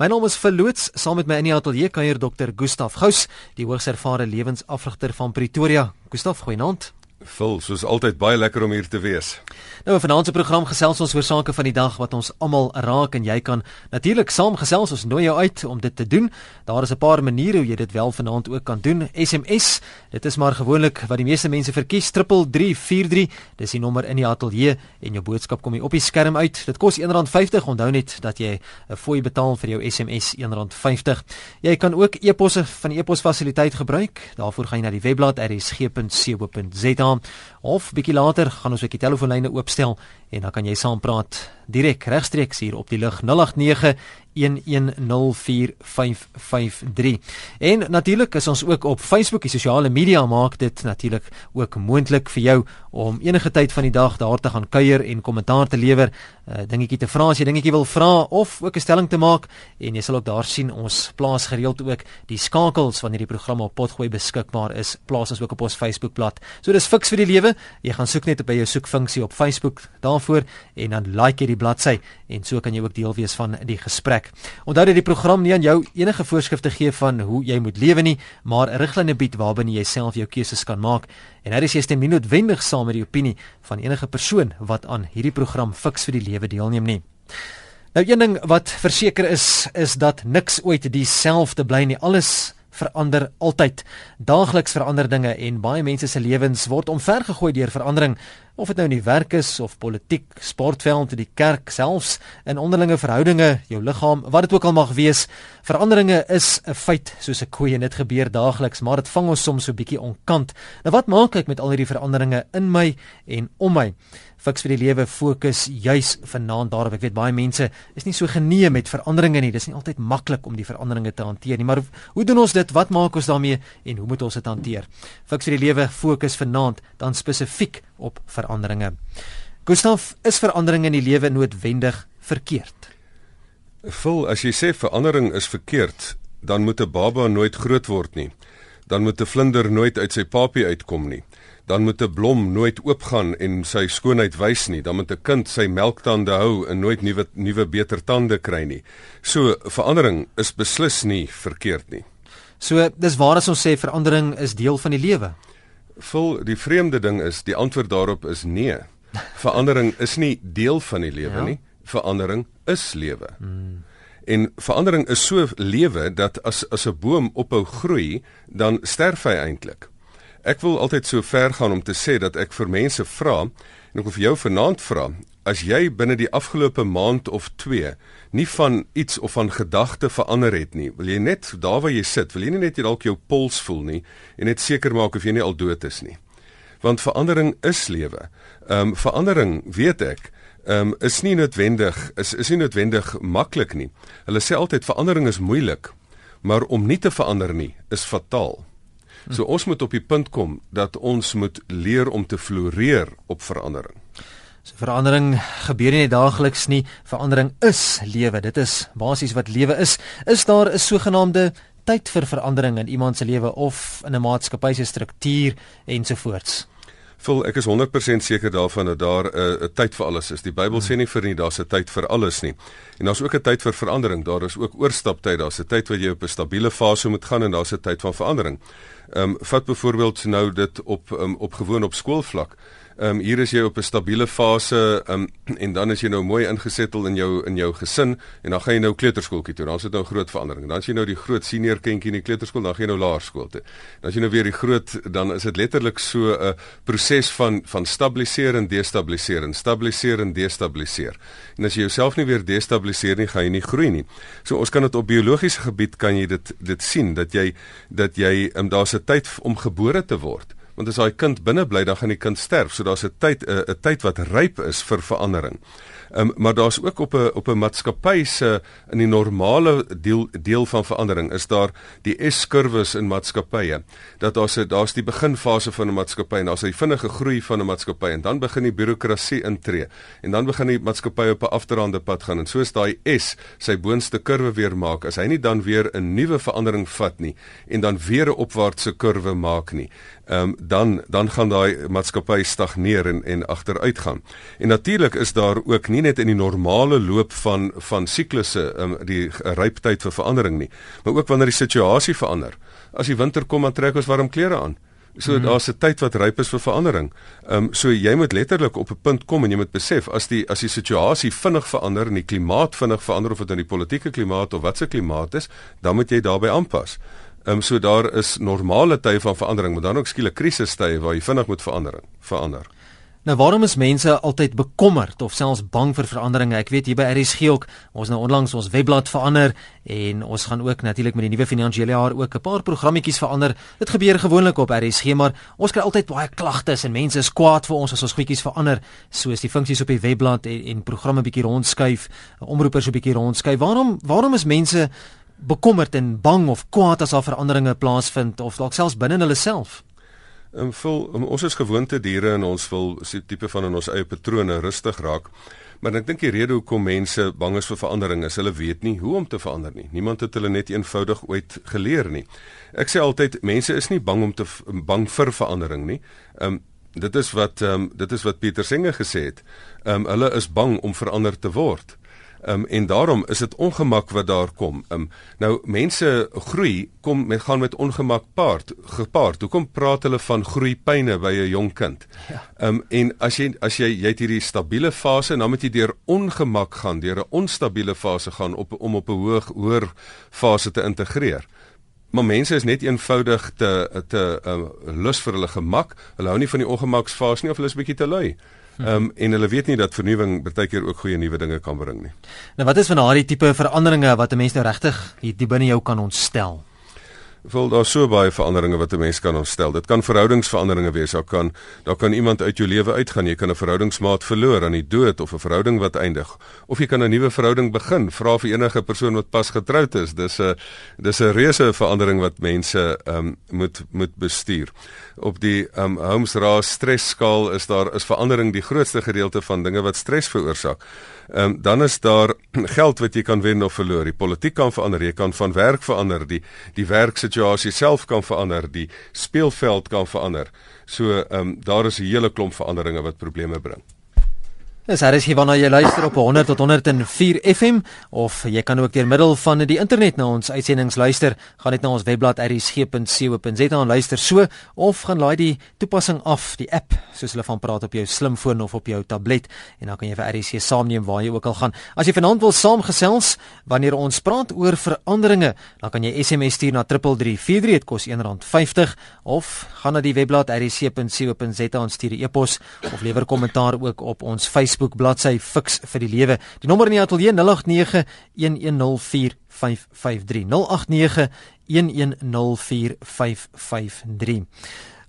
My naam is Verloots, saam met my in die ateljee kuier dokter Gustaf Gous, die hoogs ervare lewensafrigter van Pretoria. Gustaf, goeienaand. Vul, soos altyd baie lekker om hier te wees. Nou, in vanaand se program gesels ons oor sake van die dag wat ons almal raak en jy kan natuurlik saamgesels. Ons nooi jou uit om dit te doen. Daar is 'n paar maniere hoe jy dit wel vanaand ook kan doen. SMS, dit is maar gewoonlik wat die meeste mense verkies 3343. Dis die nommer in die ateljee en jou boodskap kom hier op die skerm uit. Dit kos R1.50. Onthou net dat jy 'n fooi betaal vir jou SMS R1.50. Jy kan ook e-posse van die e-pos fasiliteit gebruik. Daarvoor gaan jy na die webblad rsg.co.za naam of bietjie later gaan ons ook die telefoonlyne oopstel en dan kan jy saam praat direk regstreeks hier op die 089 1104553. En natuurlik is ons ook op Facebook, die sosiale media maak dit natuurlik ook moontlik vir jou om enige tyd van die dag daar te gaan kuier en kommentaar te lewer, uh, dingetjie te vra as jy dingetjie wil vra of ook 'n stelling te maak en jy sal ook daar sien ons plaas gereeld ook die skakels wanneer die program op potgooi beskikbaar is, plaas ons ook op ons Facebookblad. So dis fiks vir die lewe. Jy gaan soek net op by jou soekfunksie op Facebook daarvoor en dan like jy die bladsy en so kan jy ook deel wees van die gesprek. Onthou dat die program nie aan jou enige voorskrifte gee van hoe jy moet lewe nie, maar riglyne bied waarbinne jy self jou keuses kan maak. En hier is jy stem nie noodwendig saam met die opinie van enige persoon wat aan hierdie program fiks vir die lewe deelneem nie. Nou een ding wat verseker is, is dat niks ooit dieselfde bly nie. Alles verander altyd. Daagliks verander dinge en baie mense se lewens word omvergegooi deur verandering, of dit nou in die werk is of politiek, sportveld, die kerk, selfs in onderlinge verhoudinge, jou liggaam, wat dit ook al mag wees. Veranderinge is 'n feit soos 'n koei en dit gebeur daagliks, maar dit vang ons soms so bietjie onkant. Nou wat maak ek met al hierdie veranderinge in my en om my? Fiks vir die lewe fokus juis vanaand daarop. Ek weet baie mense is nie so geneem met veranderinge nie. Dis nie altyd maklik om die veranderinge te hanteer nie. Maar hoe doen ons dit? Wat maak ons daarmee en hoe moet ons dit hanteer? Fiks vir die lewe fokus vanaand dan spesifiek op veranderinge. Gustav, is verandering in die lewe noodwendig verkeerd? Vul, as jy sê verandering is verkeerd, dan moet 'n baba nooit groot word nie. Dan moet 'n vlinder nooit uit sy papie uitkom nie dan moet 'n blom nooit oopgaan en sy skoonheid wys nie. Dan moet 'n kind sy melktande hou en nooit nuwe nuwe beter tande kry nie. So verandering is beslis nie verkeerd nie. So dis waar as ons sê verandering is deel van die lewe. Vol die vreemde ding is die antwoord daarop is nee. Verandering is nie deel van die lewe ja? nie. Verandering is lewe. Hmm. En verandering is so lewe dat as as 'n boom ophou groei, dan sterf hy eintlik. Ek wil altyd so ver gaan om te sê dat ek vir mense vra en ek wil vir jou vanaand vra, as jy binne die afgelope maand of 2 nie van iets of van gedagte verander het nie, wil jy net daar waar jy sit, wil jy nie net jy dalk jou pols voel nie en net seker maak of jy nie al dood is nie. Want verandering is lewe. Ehm um, verandering, weet ek, ehm um, is nie noodwendig is is nie noodwendig maklik nie. Hulle sê altyd verandering is moeilik, maar om nie te verander nie is fataal. So ons moet op die punt kom dat ons moet leer om te floreer op verandering. So verandering gebeur nie daagliks nie, verandering is lewe. Dit is basies wat lewe is. Is daar 'n sogenaamde tyd vir verandering in iemand se lewe of in 'n maatskappy se struktuur ensovoorts? Vol ek is 100% seker daarvan dat daar 'n uh, tyd vir alles is. Die Bybel sê nie vir nie daar's 'n tyd vir alles nie. En daar's ook 'n tyd vir verandering. Daar is ook oorstaptyd. Daar's 'n tyd wat jy op 'n stabiele fase moet gaan en daar's 'n tyd van verandering. Ehm um, vat byvoorbeeld nou dit op um, op gewoon op skoolvlak. Ehm um, hier is jy op 'n stabiele fase um, en dan is jy nou mooi ingesettel in jou in jou gesin en dan gaan jy nou kleuterskooltjie toe. Dan is dit nou 'n groot verandering. Dan as jy nou die groot senior kindjie in die kleuterskool, dan gaan jy nou laerskool toe. Dan as jy nou weer die groot dan is dit letterlik so 'n proses van van stabiliseer en destabiliseer en stabiliseer en destabiliseer. En as jy jouself nie weer destabiliseer nie, gaan jy nie groei nie. So ons kan dit op biologiese gebied kan jy dit dit sien dat jy dat jy um, daar's 'n tyd om gebore te word want as daai kind binne bly dan gaan die kind sterf so daar's 'n tyd 'n 'n tyd wat ryp is vir verandering. Um, maar daar's ook op 'n op 'n maatskappy se in die normale deel deel van verandering is daar die S-kurwes in maatskappye. Dat daar's daar's die beginfase van 'n maatskappy en daar's 'n vinnige groei van 'n maatskappy en dan begin die birokrasie intree en dan begin die maatskappy op 'n afdraande pad gaan en soos daai S sy boonste kurwe weer maak, as hy nie dan weer 'n nuwe verandering vat nie en dan weer 'n opwaartse kurwe maak nie. Ehm um, dan dan gaan daai maatskappy stagneer en en agteruit gaan. En natuurlik is daar ook nie net in die normale loop van van siklusse um, die ryptyd vir verandering nie, maar ook wanneer die situasie verander. As die winter kom, dan trek ons warm klere aan. So mm. daar's 'n tyd wat ryp is vir verandering. Ehm um, so jy moet letterlik op 'n punt kom en jy moet besef as die as die situasie vinnig verander en die klimaat vinnig verander of dit nou die politieke klimaat of wat se klimaat is, dan moet jy daarbey aanpas. Ehm um, so daar is normale tye van verandering, maar dan ook skielik krisistye waar jy vinnig moet verandering verander. Nou waarom is mense altyd bekommerd of selfs bang vir veranderinge? Ek weet hier by RSG ook, ons nou onlangs ons webblad verander en ons gaan ook natuurlik met die nuwe finansiële jaar ook 'n paar programmetjies verander. Dit gebeur gewoonlik op RSG, maar ons kry altyd baie klagtes en mense is kwaad vir ons as ons goedjies verander, soos die funksies op die webblad en, en programme bietjie rondskuif, omroepers 'n bietjie rondskuif. Waarom waarom is mense bekommerd en bang of kwaad as daar veranderinge plaasvind of dalk selfs binne hulle self? Um, vol, um, ons is gewoonte diere en ons wil so tipe van in ons eie patrone rustig raak. Maar ek dink die rede hoekom mense bang is vir verandering is hulle weet nie hoe om te verander nie. Niemand het hulle net eenvoudig ooit geleer nie. Ek sê altyd mense is nie bang om te bang vir verandering nie. Um dit is wat um dit is wat Pieter Senge gesê het. Um hulle is bang om verander te word. Um, en daarom is dit ongemak wat daar kom. Um, nou mense groei kom met gaan met ongemak paart gepaard. Hoekom praat hulle van groeipyne by 'n jong kind? Ja. Um, en as jy as jy jy het hierdie stabiele fase en dan moet jy deur ongemak gaan, deur 'n onstabiele fase gaan op om op 'n hoë hoër fase te integreer. Maar mense is net eenvoudig te te uh, lus vir hulle gemak. Hulle hou nie van die ongemaksfase nie of hulle is bietjie te lui. Ehm um, en hulle weet nie dat vernuwing baie keer ook goeie nuwe dinge kan bring nie. Nou wat is van daardie tipe veranderinge wat 'n mens nou regtig hier binne jou kan ontstel? Wel daar so baie veranderinge wat 'n mens kan ontstel. Dit kan verhoudingsveranderinge wees. Daar kan daar kan iemand uit jou lewe uitgaan. Jy kan 'n verhoudingsmaat verloor aan die dood of 'n verhouding wat eindig. Of jy kan 'n nuwe verhouding begin. Vra vir enige persoon wat pas getroud is. Dis 'n dis 'n reuse verandering wat mense ehm um, moet moet bestuur. Op die ehm um, Holmes Raas stresskaal is daar is verandering die grootste gedeelte van dinge wat stres veroorsaak. Ehm um, dan is daar geld wat jy kan wen of verloor. Die politiek kan verander, jy kan van werk verander, die die werksituasie self kan verander, die speelveld kan verander. So ehm um, daar is 'n hele klomp veranderinge wat probleme bring. Dis is hier wanneer jy luister op 100 tot 104 FM of jy kan ook deur middel van die internet na ons uitsendings luister. Gaan net na ons webblad rsg.co.za en luister so of gaan laai die toepassing af, die app, soos hulle van praat op jou slimfoon of op jou tablet en dan kan jy vir RSG saamneem waar jy ook al gaan. As jy vanaand wil saamgesels wanneer ons praat oor veranderinge, dan kan jy SMS stuur na 3343 dit kos R1.50 of gaan na die webblad rsg.co.za en stuur 'n e-pos of lewer kommentaar ook op ons Facebook Facebook bladsy Fix vir die Lewe. Die nommer in die ateljee 089 1104553. 089 1104553.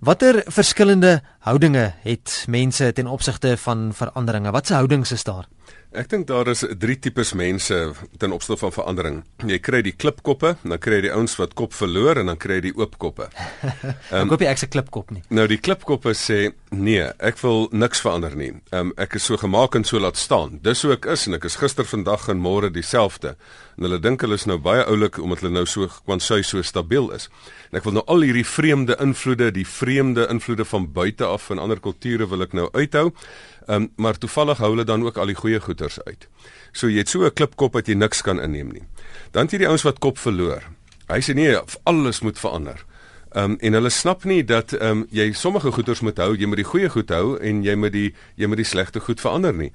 Watter verskillende houdinge het mense ten opsigte van veranderinge? Watse houdings is daar? Ek dink daar is drie tipes mense ten opsigte van verandering. Jy kry die klipkoppe, dan kry jy die ouens wat kop verloor en dan kry jy die oopkoppe. Ehm um, koop jy ek se klipkop nie. Nou die klipkoppe sê nee, ek wil niks verander nie. Um, ek is so gemaak en so laat staan. Dis hoe ek is en ek is gister, vandag en môre dieselfde. En hulle dink hulle is nou baie oulik omdat hulle nou so kwansy so stabiel is. En ek wil nou al hierdie vreemde invloede, die vreemde invloede van buite af en ander kulture wil ek nou uithou. Ehm um, maar toevallig hou hulle dan ook al die goeie goeters uit. So jy het so 'n klipkop dat jy niks kan inneem nie. Dan het jy die ouens wat kop verloor. Hy sê nee, alles moet verander. Ehm um, en hulle snap nie dat ehm um, jy sommige goeters moet hou, jy moet die goeie goed hou en jy moet die jy moet die slegte goed verander nie.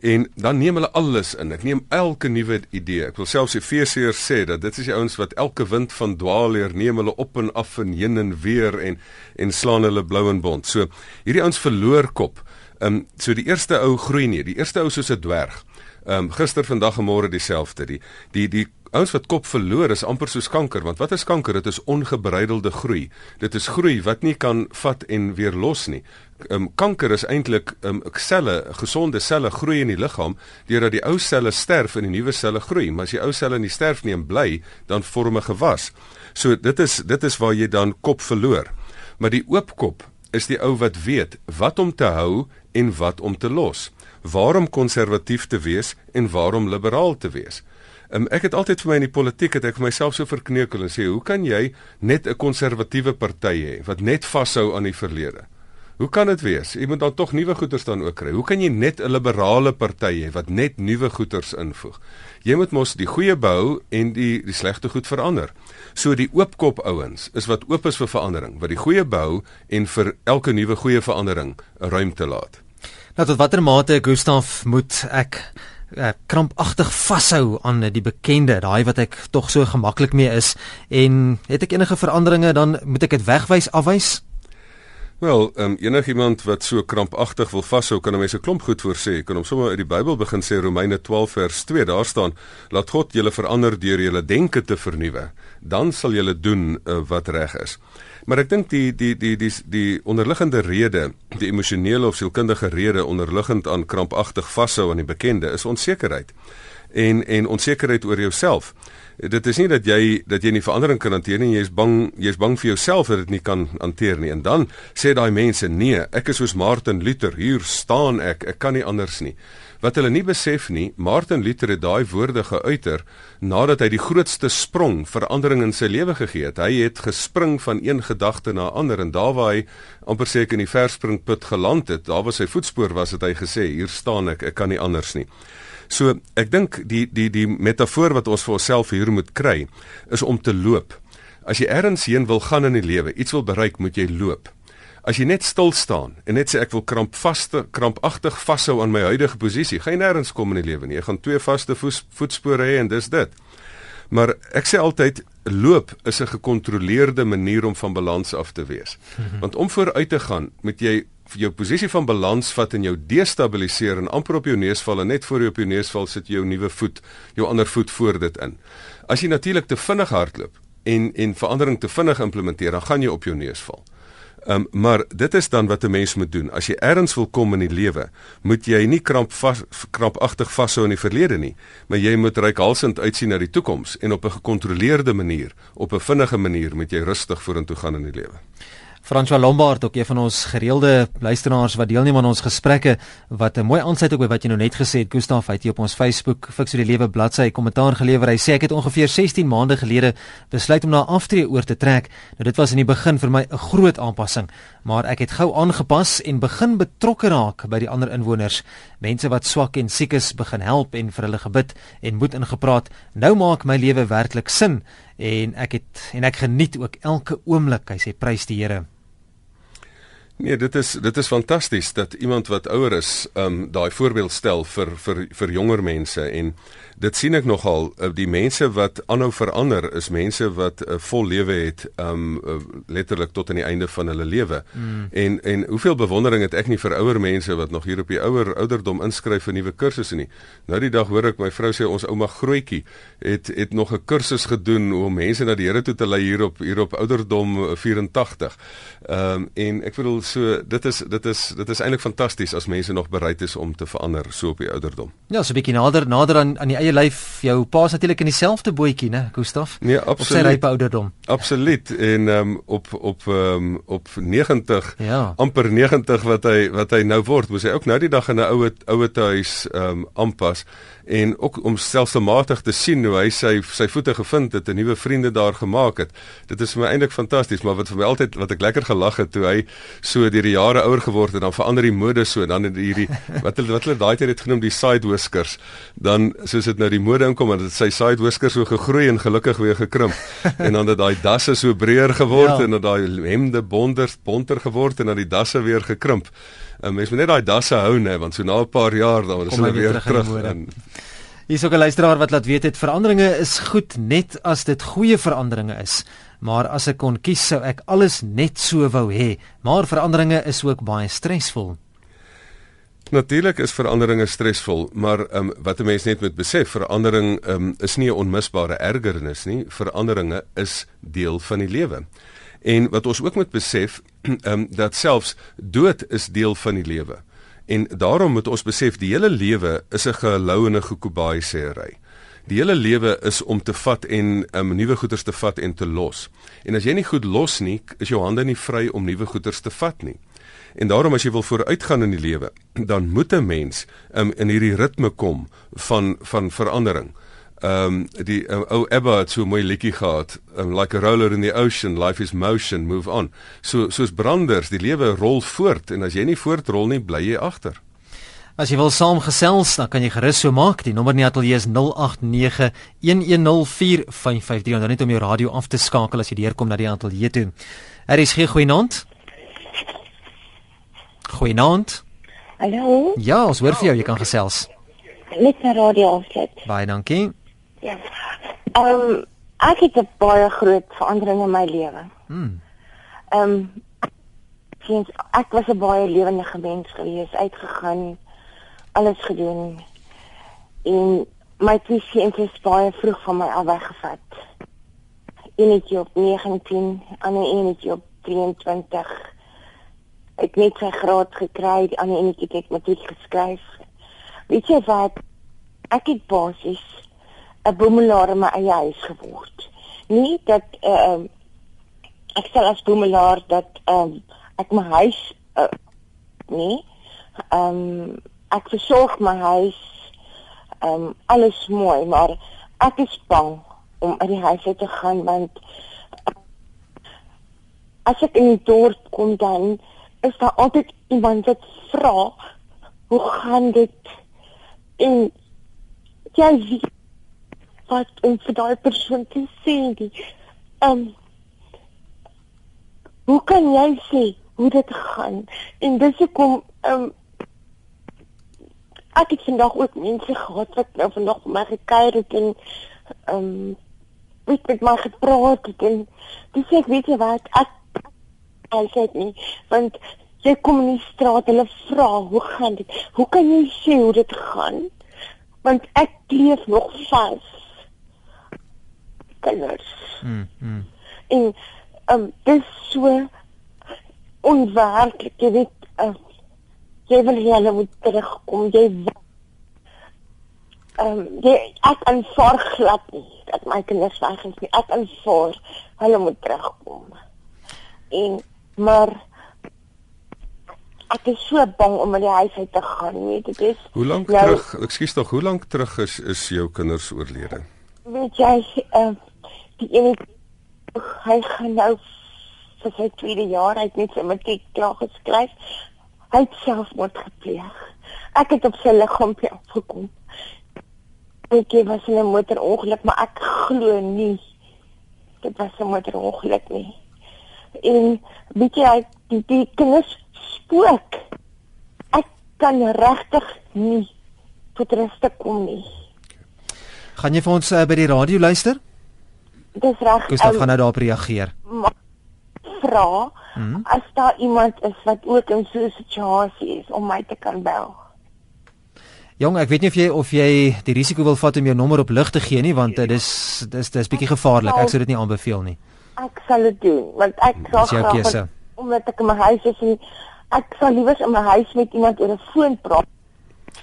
En dan neem hulle alles in. Ek neem elke nuwe idee. Ek wil selfs Efesiërs sê dat dit is die ouens wat elke wind van dwaal leer neem hulle op en af en heen en weer en en slaan hulle blou en bont. So hierdie ouens verloor kop. Ehm um, so die eerste ou groei nie, die eerste ou soos 'n dwerg. Ehm um, gister, vandag en môre dieselfde. Die die die ouens wat kop verloor is amper soos kanker, want wat is kanker? Dit is ongebreidelde groei. Dit is groei wat nie kan vat en weer los nie. Ehm um, kanker is eintlik ehm um, selle, gesonde selle groei in die liggaam deurdat die ou selle sterf en die nuwe selle groei. Maar as die ou selle nie sterf nie en bly, dan vorm 'n gewas. So dit is dit is waar jy dan kop verloor. Maar die oop kop is die ou wat weet wat om te hou en wat om te los. Waarom konservatief te wees en waarom liberaal te wees. Um, ek het altyd vir my in die politiek het ek vir myself so verkneukel en sê hoe kan jy net 'n konservatiewe party hê wat net vashou aan die verlede? Hoe kan dit wees? Jy moet dan tog nuwe goederes dan ook kry. Hoe kan jy net 'n liberale party hê wat net nuwe goederes invoeg? Jy moet mos die goeie behou en die die slegte goed verander. So die oopkop ouens is wat oop is vir verandering, wat die goeie behou en vir elke nuwe goeie verandering ruimte laat. Nou tot watter mate Gustaf moet ek uh, krampagtig vashou aan die bekende, daai wat ek tog so gemaklik mee is en het ek enige veranderinge dan moet ek dit wegwys afwys? Wel, um, enigiemand wat so krampagtig wil vashou, kan 'n mens 'n klomp goed voorsê. Jy kan hom sommer uit die Bybel begin sê Romeine 12 vers 2, daar staan: "Laat God julle verander deur julle denke te vernuwe, dan sal julle doen uh, wat reg is." Maar ek dink die die die die die onderliggende rede, die emosionele of sielkundige rede onderliggend aan krampagtig vashou aan die bekende is onsekerheid. En en onsekerheid oor jouself dit is nie dat jy dat jy nie verandering kan hanteer nie, jy's bang jy's bang vir jouself dat dit nie kan hanteer nie. En dan sê daai mense, nee, ek is soos Martin Luther, hier staan ek, ek kan nie anders nie. Wat hulle nie besef nie, Martin Luther het daai woorde geuiter nadat hy die grootste sprong verandering in sy lewe gegee het. Hy het gespring van een gedagte na ander en daar waar hy amper seker in die verspringput geland het, daar was sy voetspoor was het hy gesê, hier staan ek, ek kan nie anders nie. So ek dink die die die metafoor wat ons vir onsself hier moet kry is om te loop. As jy ergens heen wil gaan in die lewe, iets wil bereik, moet jy loop. As jy net stil staan en net sê ek wil krampvaste krampagtig vashou aan my huidige posisie, gaan jy nêrens kom in die lewe nie. Jy gaan twee vaste voetspore hê en dis dit. Maar ek sê altyd loop is 'n gekontroleerde manier om van balans af te wees. Want om vooruit te gaan, moet jy jou posisie van balans vat en jou destabiliseer en amper op jou neus val en net voor jou op jou neus val sit jou nuwe voet, jou ander voet voor dit in. As jy natuurlik te vinnig hardloop en en verandering te vinnig implementeer, dan gaan jy op jou neus val. Ehm um, maar dit is dan wat 'n mens moet doen. As jy ergens wil kom in die lewe, moet jy nie kramp vas krampagtig vashou in die verlede nie, maar jy moet reikhalsend uitsien na die toekoms en op 'n gekontroleerde manier, op 'n vinnige manier moet jy rustig vorentoe gaan in die lewe. François Lombard, ook een van ons gereelde luisteraars wat deelneem aan ons gesprekke, wat 'n mooi aansluit ook by wat jy nou net gesê het, Gustaf, hy het hier op ons Facebook vir die Lewe bladsy kommentaar gelewer. Hy sê ek het ongeveer 16 maande gelede besluit om na aftree oor te trek. Nou dit was in die begin vir my 'n groot aanpassing, maar ek het gou aangepas en begin betrokke raak by die ander inwoners. Mense wat swak en siek is, begin help en vir hulle gebid en moed ingepraat. Nou maak my lewe werklik sin en ek het en ek geniet ook elke oomblik. Hy sê prys die Here. Nee, dit is dit is fantasties dat iemand wat ouer is, ehm um, daai voorbeeld stel vir vir vir jonger mense en dit sien ek nogal uh, die mense wat aanhou verander is mense wat 'n uh, vol lewe het um uh, letterlik tot aan die einde van hulle lewe. Mm. En en hoeveel bewondering het ek nie vir ouer mense wat nog hier op die ouer ouderdom inskryf vir nuwe kursusse nie. Nou die dag hoor ek my vrou sê ons ouma grootjie het het nog 'n kursus gedoen om mense na die Here toe te lei hier op hier op ouderdom 84. Um en ek bedoel so dit is dit is dit is eintlik fantasties as mense nog bereid is om te verander so op die ouderdom. Ja, so 'n bietjie nader nader aan aan die eie lyf jou pa's natuurlik in dieselfde bootjie, né, Gustaf? Nee, absoluut. Op sy ouderdom. Absoluut. En ehm um, op op ehm um, op 90, ja. amper 90 wat hy wat hy nou word, moet hy ook nou die dag in 'n oue oue huis ehm um, aanpas en ook om stelselmatig te sien hoe hy sy sy voete gevind het en nuwe vriende daar gemaak het. Dit is vir my eintlik fantasties, maar wat vir my altyd wat ek lekker gelag het toe hy so deur die jare ouer geword het, dan verander die mode so dan het hierdie wat hulle wat hulle daai tyd het genoem die side whiskers. Dan soos dit nou die mode inkom en dit sy side whiskers so gegroei en gelukkig weer gekrimp. en dan het daai dasse so breër geword ja. en dan daai hemde bonder bonter geword en dan die dasse weer gekrimp. 'n mens moet net daai dasse hou nê want so na 'n paar jaar dan is hulle weer terug. Hier is ook 'n luisteraar wat laat weet dit veranderinge is goed net as dit goeie veranderinge is. Maar as ek kon kies sou ek alles net so wou hê. Maar veranderinge is ook baie stresvol. Natuurlik is veranderinge stresvol, maar ehm um, wat 'n mens net moet besef, verandering ehm um, is nie 'n onmisbare ergernis nie. Veranderinge is deel van die lewe. En wat ons ook moet besef, ehm um, dat selfs dood is deel van die lewe. En daarom moet ons besef die hele lewe is 'n gehou en 'n gekobaai sêry. Die hele lewe is om te vat en um, nuwe goederes te vat en te los. En as jy nie goed los nie, is jou hande nie vry om nuwe goederes te vat nie. En daarom as jy wil vooruitgaan in die lewe, dan moet 'n mens um, in hierdie ritme kom van van verandering Ehm um, die uh, ou Ebba het so mooi liedjie gehad, um, like a roller in the ocean, life is motion, move on. So soos branders, die lewe rol voort en as jy nie voortrol nie, bly jy agter. As jy wil saamgesels, dan kan jy gerus so maak. Die nommer in die ateljee is 0891104553. Onthou net om jou radio af te skakel as jy deurkom na die ateljee toe. Er is geen goeienaand. Goeienaand. Hallo. Ja, ons hoor vir jou, jy kan gesels. Net na radio afsit. Baie dankie. Ja. Ehm um, ek het 'n baie groot verandering in my lewe. Hmm. Ehm um, sinds ek was 'n baie lewendige mens gewees, uitgegaan, alles gedoen. En my twee seuns is baie vroeg van my af weggevat. Eenetjie op 19, ander eenetjie op 23. Het net sy graad gekry, die ander eenetjie het matriek geskryf. Weet jy wat? Ek het basies 'n boemelaar in my eie huis geword. Nie dat ehm uh, ek stel as boemelaar dat ehm um, ek my huis uh, nie ehm um, ek versorg my huis ehm um, alles mooi, maar ek is bang om uit die huis uit te gaan want as ek in die dorp kom dan is daar altyd iemand wat vra hoe gaan dit? En jy weet wat om vir daai persoon te sê die ehm um, hoe kan jy sê hoe dit gaan? En dis hoekom ehm um, ek het vandag ook mense gehad wat nou vandag vir my gekuier het en ehm um, weet met my gepraat het en dis ek weet jy wat? Ek altyd nie want jy kom in die straat hulle vra hoe gaan dit? Hoe kan jy sê hoe dit gaan? Want ek leef nog vas. Kinders. Mm. mm. en um, dis so onwerklik jy weet uh, jy wil hulle moet terugkom jy ehm um, jy ek aanvaar glad nie dat my kinders weg is nie. Ek aanvaar hulle moet terugkom. En maar ek is so bang om uit die huis uit te gaan, weet dit is. Hoe lank nou, terug, ekskuus tog, hoe lank terug is is jou kinders oorlede? Weet jy, uh, die een hy gaan nou vir sy tweede jaar uit net sy matriek klaar geskryf. Hy het selfmoord gepleeg. Ek het op sy liggaampie afgekom. Ek was in 'n motorongeluk, maar ek glo nie dit was 'n motorongeluk nie. En weet jy, die, die kinders spook. Ek kan regtig nie tot rus kom nie. Gaan jy vir ons uh, by die radio luister? Dis reg. Gustav um, gaan nou daarop reageer. Vra hmm? as daar iemand is wat ook in so 'n situasie is om my te kan bel. Jong, ek weet nie of jy of jy die risiko wil vat om jou nommer op lig te gee nie want dit is dis dis bietjie gevaarlik. Ek sou dit nie aanbeveel nie. Ek sal dit doen want ek sal graag omdat ek in my huis is en ek sal liewer in my huis met iemand oor 'n foon praat.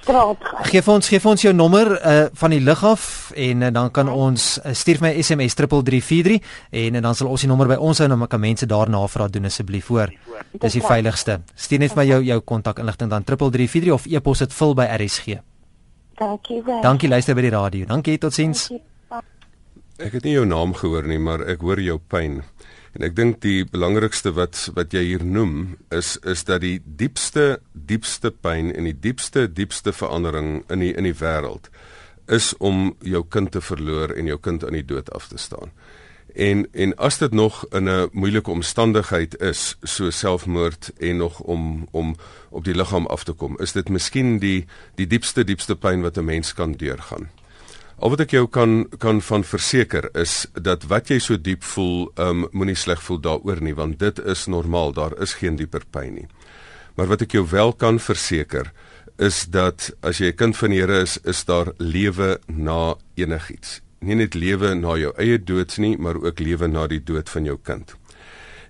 Straat gaan. Geef ons gee vir ons jou nommer uh van die lig af en uh, dan kan ons uh, stuur my SMS 3343 en uh, dan sal ons die nommer by ons hou en dan kan mense daarna vra doen asseblief voor. Dis die veiligste. Stuur net vir my jou jou kontakinligting dan 3343 of e-pos dit vul by RSG. Dankie baie. Dankie luister by die radio. Dankie totsiens. Ek het nie jou naam gehoor nie, maar ek hoor jou pyn. En ek dink die belangrikste wat wat jy hier noem is is dat die diepste diepste pyn en die diepste diepste verandering in die in die wêreld is om jou kind te verloor en jou kind aan die dood af te staan. En en as dit nog in 'n moeilike omstandigheid is, so selfmoord en nog om om op die liggaam af te kom, is dit miskien die die diepste diepste pyn wat 'n mens kan deurgaan. Al wat ek jou kan kan van verseker is dat wat jy so diep voel, ehm um, moenie sleg voel daaroor nie want dit is normaal, daar is geen dieper pyn nie. Maar wat ek jou wel kan verseker is dat as jy 'n kind van die Here is, is daar lewe na enigiets. Nie net lewe na jou eie dood nie, maar ook lewe na die dood van jou kind.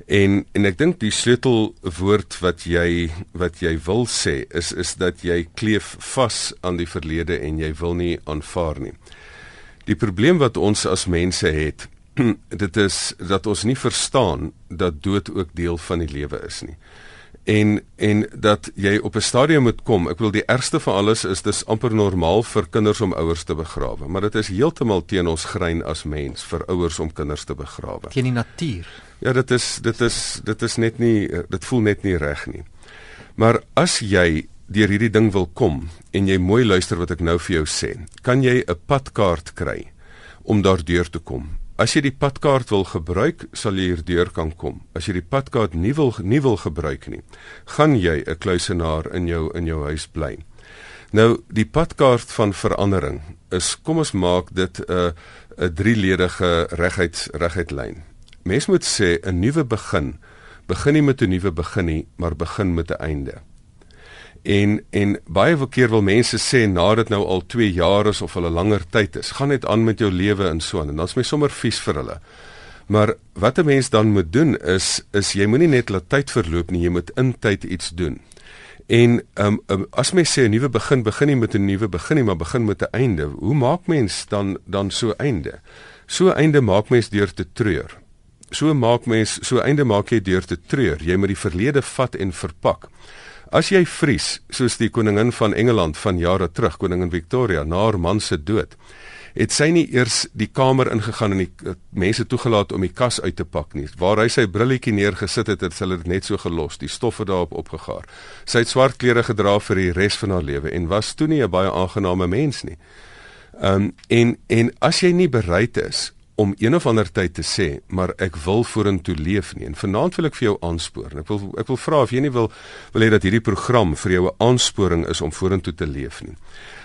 En en ek dink die sleutelwoord wat jy wat jy wil sê is is dat jy kleef vas aan die verlede en jy wil nie aanvaar nie. Die probleem wat ons as mense het, dit is dat ons nie verstaan dat dood ook deel van die lewe is nie. en en dat jy op 'n stadium moet kom. Ek wil die ergste van alles is dis amper normaal vir kinders om ouers te begrawe, maar dit is heeltemal teen ons grein as mens vir ouers om kinders te begrawe. Teen die natuur. Ja, dit is dit is dit is net nie dit voel net nie reg nie. Maar as jy deur hierdie ding wil kom en jy mooi luister wat ek nou vir jou sê, kan jy 'n padkaart kry om daardeur te kom. As jy die padkaart wil gebruik, sal jy hierdeur kan kom. As jy die padkaart nie wil nie wil gebruik nie, gaan jy 'n kluisenaar in jou in jou huis bly. Nou, die padkaart van verandering is kom ons maak dit 'n 'n drieledige reguit reguit lyn. Mens moet sê 'n nuwe begin begin nie met 'n nuwe begin nie, maar begin met 'n einde. En en baie keer wil mense sê nadat nou al 2 jaar is of hulle langer tyd is, gaan net aan met jou lewe en so aan en dan's my sommer vies vir hulle. Maar wat 'n mens dan moet doen is is jy moenie net laat tyd verloop nie, jy moet in tyd iets doen. En um, um as mens sê 'n nuwe begin, begin nie met 'n nuwe begin nie, maar begin met 'n einde. Hoe maak mens dan dan so einde? So einde maak mens deur te treur. So maak mens so einde maak jy deur te treur. Jy moet die verlede vat en verpak. As jy vries, soos die koningin van Engeland van jare terug, koningin Victoria, na haar man se dood, het sy nie eers die kamer ingegaan en die uh, mense toegelaat om die kas uit te pak nie. Waar hy sy brilletjie neergesit het, het sy dit net so gelos, die stoffe daarop opgegaar. Sy het swart klere gedra vir die res van haar lewe en was toe nie 'n baie aangename mens nie. Ehm um, en en as jy nie bereid is om een of ander tyd te sê, maar ek wil vorentoe leef nie. En vanaand wil ek vir jou aanspoor. Ek wil ek wil vra of jy nie wil wil hê dat hierdie program vir jou 'n aansporing is om vorentoe te leef nie.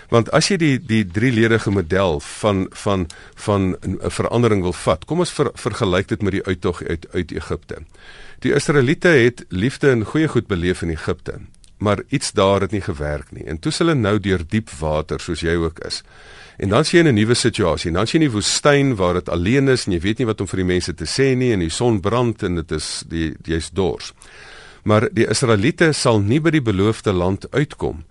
Want as jy die die drieledige model van van van 'n verandering wil vat, kom ons ver, vergelyk dit met die uittog uit uit Egipte. Die Israeliete het liefde en goeie goed beleef in Egipte, maar iets daar het nie gewerk nie. En toe hulle nou deur diep water soos jy ook is. En dan sien jy 'n nuwe situasie. Dan sien jy 'n woestyn waar dit alleen is en jy weet nie wat om vir die mense te sê nie en die son brand en dit is die jy's dors. Maar die Israeliete sal nie by die beloofde land uitkom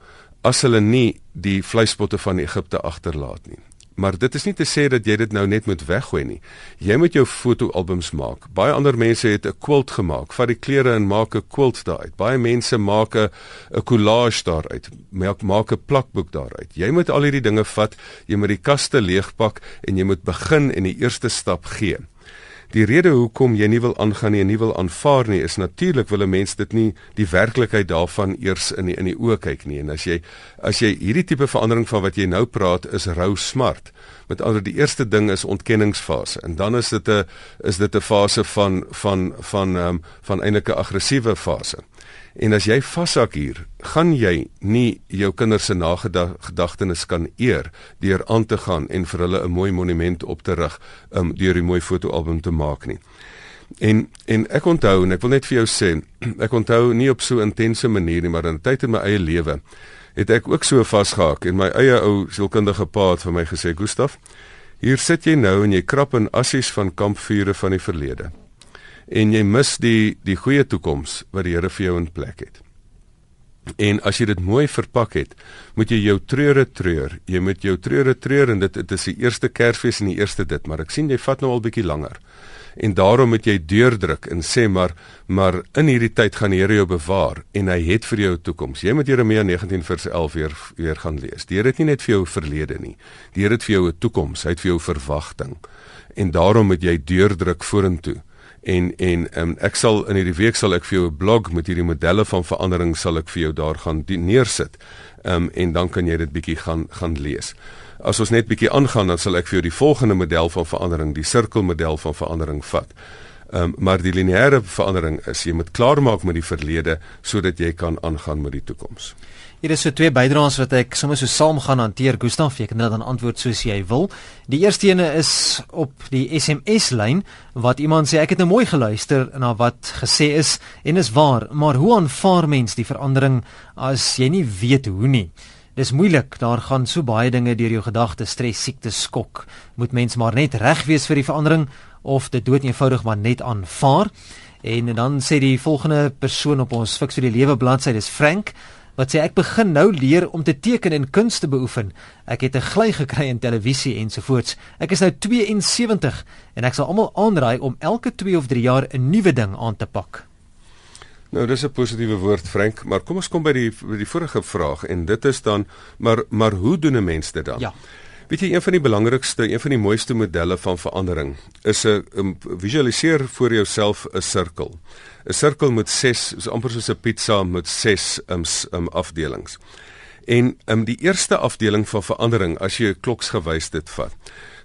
as hulle nie die vleispotte van Egipte agterlaat nie. Maar dit is nie te sê dat jy dit nou net moet weggooi nie. Jy moet jou fotoalbums maak. Baie ander mense het 'n quilt gemaak. Vat die klere en maak 'n quilt daaruit. Baie mense maak 'n 'n collage daaruit. Maak maak 'n plakboek daaruit. Jy moet al hierdie dinge vat, jy moet die kaste leegpak en jy moet begin en die eerste stap gee. Die rede hoekom jy nie wil aangaan nie en nie wil aanvaar nie is natuurlik wil 'n mens dit nie die werklikheid daarvan eers in die, in die oë kyk nie. En as jy as jy hierdie tipe verandering van wat jy nou praat is rou smart. Met ander die eerste ding is ontkenningsfase. En dan is dit 'n is dit 'n fase van van van ehm um, van eintlik 'n aggressiewe fase En as jy vashak hier, gaan jy nie jou kinders se nagedagtenis kan eer deur aan te gaan en vir hulle 'n mooi monument op te rig, um deur 'n mooi fotoalbum te maak nie. En en ek onthou en ek wil net vir jou sê, ek onthou nie op so 'n intense manier nie, maar in 'n tyd in my eie lewe het ek ook so vasgehak en my eie ou sielkundige pa het vir my gesê, "Gustaf, hier sit jy nou en jy krap in assies van kampvure van die verlede." En jy mis die die goeie toekoms wat die Here vir jou in plek het. En as jy dit mooi verpak het, moet jy jou treure treur. Jy moet jou treure treur en dit dit is die eerste Kersfees en die eerste dit, maar ek sien jy vat nou al bietjie langer. En daarom moet jy deurdruk en sê maar maar in hierdie tyd gaan die Here jou bewaar en hy het vir jou 'n toekoms. Jy moet Jeremia 19 vers 11 weer weer gaan lees. Die Here het nie net vir jou verlede nie. Die Here het vir jou 'n toekoms. Hy het vir jou verwagting. En daarom moet jy deurdruk vorentoe en en um, ek sal in hierdie week sal ek vir jou 'n blog met hierdie modelle van verandering sal ek vir jou daar gaan neersit. Ehm um, en dan kan jy dit bietjie gaan gaan lees. As ons net bietjie aangaan dan sal ek vir jou die volgende model van verandering, die sirkelmodel van verandering vat. Ehm um, maar die lineêre verandering is jy moet klaarmaak met die verlede sodat jy kan aangaan met die toekoms. Hier is so twee bydraes wat ek sommer so saam gaan hanteer. Gustaf, jy kan dit dan antwoord soos jy wil. Die eerste ene is op die SMS lyn wat iemand sê ek het nou mooi geluister na wat gesê is en is waar, maar hoe aanvaar mens die verandering as jy nie weet hoe nie? Dis moeilik, daar gaan so baie dinge deur jou gedagtes, stres, siekte, skok. Moet mens maar net reg wees vir die verandering of dit dood eenvoudig maar net aanvaar? En dan sê die volgende persoon op ons fiks vir die lewe bladsy, dis Frank wat sê ek begin nou leer om te teken en kuns te beoefen. Ek het 'n gly gekry in televisie ensovoorts. Ek is nou 72 en ek sal almal aanraai om elke 2 of 3 jaar 'n nuwe ding aan te pak. Nou dis 'n positiewe woord Frank, maar kom ons kom by die by die vorige vraag en dit is dan maar maar hoe doen 'n mens dit dan? Ja. Weet jy een van die belangrikste, een van die mooiste modelle van verandering is 'n um, visualiseer voor jouself 'n sirkel. 'n Sirkel met 6, is amper soos 'n pizza met 6 um, um afdelings. En um die eerste afdeling van verandering as jy kloksgewys dit vat.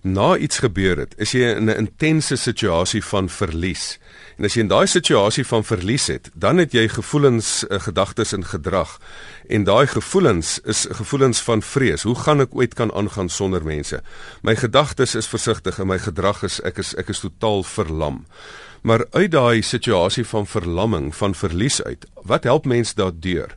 Na iets gebeur het, is jy in 'n intense situasie van verlies. En as jy in daai situasie van verlies het, dan het jy gevoelens, uh, gedagtes en gedrag. En daai gevoelens is gevoelens van vrees. Hoe gaan ek ooit kan aangaan sonder mense? My gedagtes is versigtig en my gedrag is ek is ek is totaal verlam. Maar uit daai situasie van verlamming, van verlies uit, wat help mens daardeur?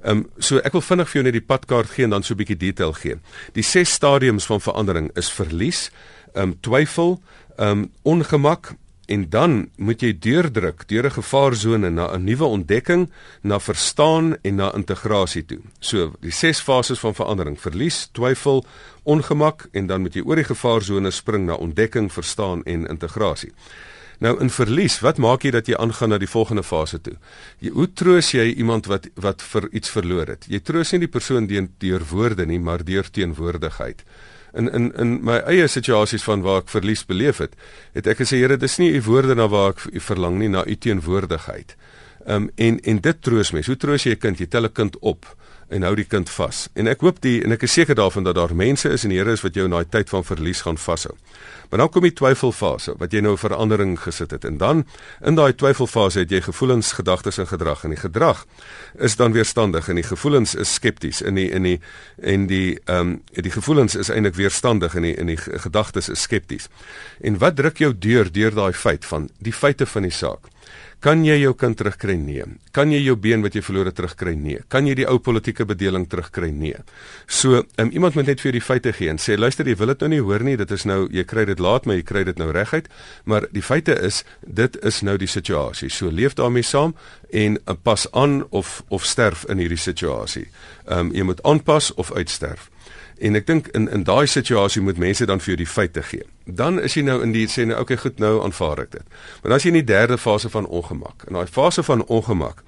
Ehm um, so ek wil vinnig vir jou net die padkaart gee en dan so 'n bietjie detail gee. Die ses stadiums van verandering is verlies, ehm um, twyfel, ehm um, ongemak en dan moet jy deurdruk deur 'n gevaarsone na 'n nuwe ontdekking, na verstaan en na integrasie toe. So die ses fases van verandering: verlies, twyfel, ongemak en dan moet jy oor die gevaarsone spring na ontdekking, verstaan en integrasie. Nou in verlies, wat maak jy dat jy aangaan na die volgende fase toe? Jy hoe troos jy iemand wat wat vir iets verloor het? Jy troos nie die persoon deur woorde nie, maar deur teenwoordigheid. In in in my eie situasies van waar ek verlies beleef het, het ek gesê Here, dis nie u woorde na waar ek verlang nie, na u teenwoordigheid. Ehm um, en en dit troos mens. Hoe troos jy 'n kind? Jy tel 'n kind op en hou die kind vas. En ek hoop die en ek is seker daarvan dat daar mense is en die Here is wat jou in daai tyd van verlies gaan vashou. Maar dan kom die twyfelfase wat jy nou 'n verandering gesit het en dan in daai twyfelfase het jy gevoelens, gedagtes en gedrag en die gedrag is dan weerstandig en die gevoelens is skepties in die in die en die ehm um, die gevoelens is eintlik weerstandig en die in die gedagtes is skepties. En wat druk jou deur deur daai feit van die feite van die saak? Kan jy jou kind terugkry? Nee. Kan jy jou been wat jy verloor het terugkry? Nee. Kan jy die ou politieke bedeling terugkry? Nee. So, um, iemand moet net vir die feite gee en sê luister, jy wil dit nou nie hoor nie. Dit is nou jy kry dit laat, maar jy kry dit nou reguit. Maar die feite is dit is nou die situasie. So leef daarmee saam en uh, pas aan of of sterf in hierdie situasie. Ehm um, jy moet aanpas of uitsterf. En ek dink in in daai situasie moet mense dan vir jou die feite gee. Dan is jy nou in die sê nou okay goed nou aanvaar ek dit. Maar dan as jy in die derde fase van ongemak. In daai fase van ongemak,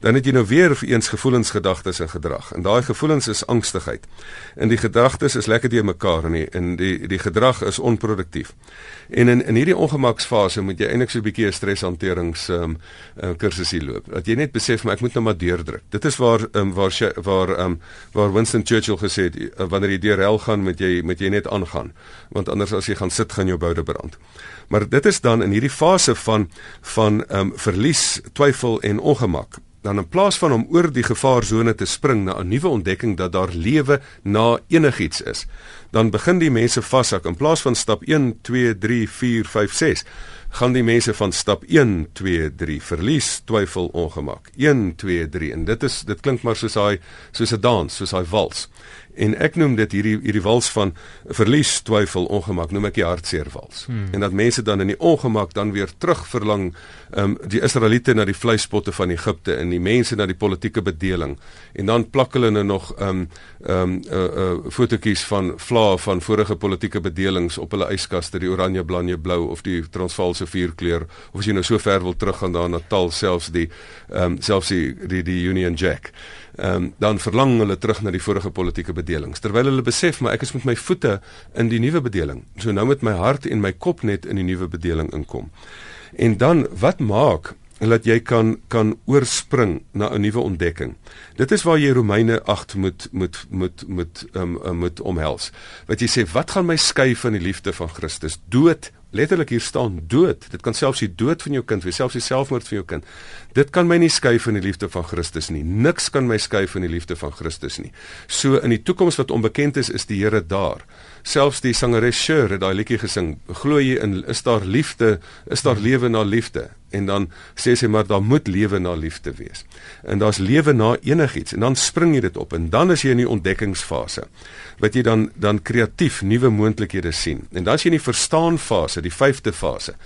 dan het jy nou weer eens gevoelens, gedagtes en gedrag. En daai gevoelens is angstigheid. En die gedagtes is lekker te mekaar en die en die die gedrag is onproduktief. En in in hierdie ongemaksfase moet jy eintlik so 'n bietjie 'n streshanterings ehm um, uh, kursusie loop. Dat jy net besef maar ek moet nou maar deurdruk. Dit is waar um, waar waar ehm um, waar Winston Churchill gesê het uh, wanneer jy deur hel gaan moet jy moet jy net aangaan want anders as jy gaan sit gaan jou boude brand. Maar dit is dan in hierdie fase van van ehm um, verlies, twyfel en ongemak dan in plaas van om oor die gevaarsone te spring na 'n nuwe ontdekking dat daar lewe na enigiets is, dan begin die mense vashak. In plaas van stap 1 2 3 4 5 6 gaan die mense van stap 1 2 3 verlies twyfel ongemak. 1 2 3 en dit is dit klink maar soos daai soos 'n dans soos daai wals En ek noem dit hierdie hierdie wals van verlies, twyfel, ongemak, noem ek die hartseer wals. Hmm. En dat mense dan in die ongemak dan weer terug verlang ehm um, die Israeliete na die vleispotte van Egipte en die mense na die politieke bedeling. En dan plak hulle nou nog ehm um, ehm um, uh uh fotootjies van vlae van vorige politieke bedelings op hulle yskaste, die oranje, blanje, blou of die Transvaalse vierkleur of as jy nou so ver wil teruggaan daar na Natal selfs die ehm um, selfs die die die Union Jack um, dan verlang hulle terug na die vorige politieke bedelings terwyl hulle besef maar ek is met my voete in die nuwe bedeling so nou met my hart en my kop net in die nuwe bedeling inkom en dan wat maak dat jy kan kan oorspring na 'n nuwe ontdekking. Dit is waar jy Romeine 8 moet moet moet moet um, um, moet omhels. Wat jy sê, wat gaan my skei van die liefde van Christus? Dood letterlik hier staan dood. Dit kan selfs die dood van jou kind wees, selfs die selfmoord van jou kind. Dit kan my nie skei van die liefde van Christus nie. Niks kan my skei van die liefde van Christus nie. So in die toekoms wat onbekend is, is die Here daar. Selfs die sangeres Cher het daai liedjie gesing. Glo jy in is daar liefde? Is daar lewe na liefde? En dan sê sy maar daar moet lewe na liefde wees. En daar's lewe na enigiets en dan spring jy dit op en dan is jy in die ontdekkingsfase wat jy dan dan kreatief nuwe moontlikhede sien. En dan is jy in die verstaan fase, die 5de fase.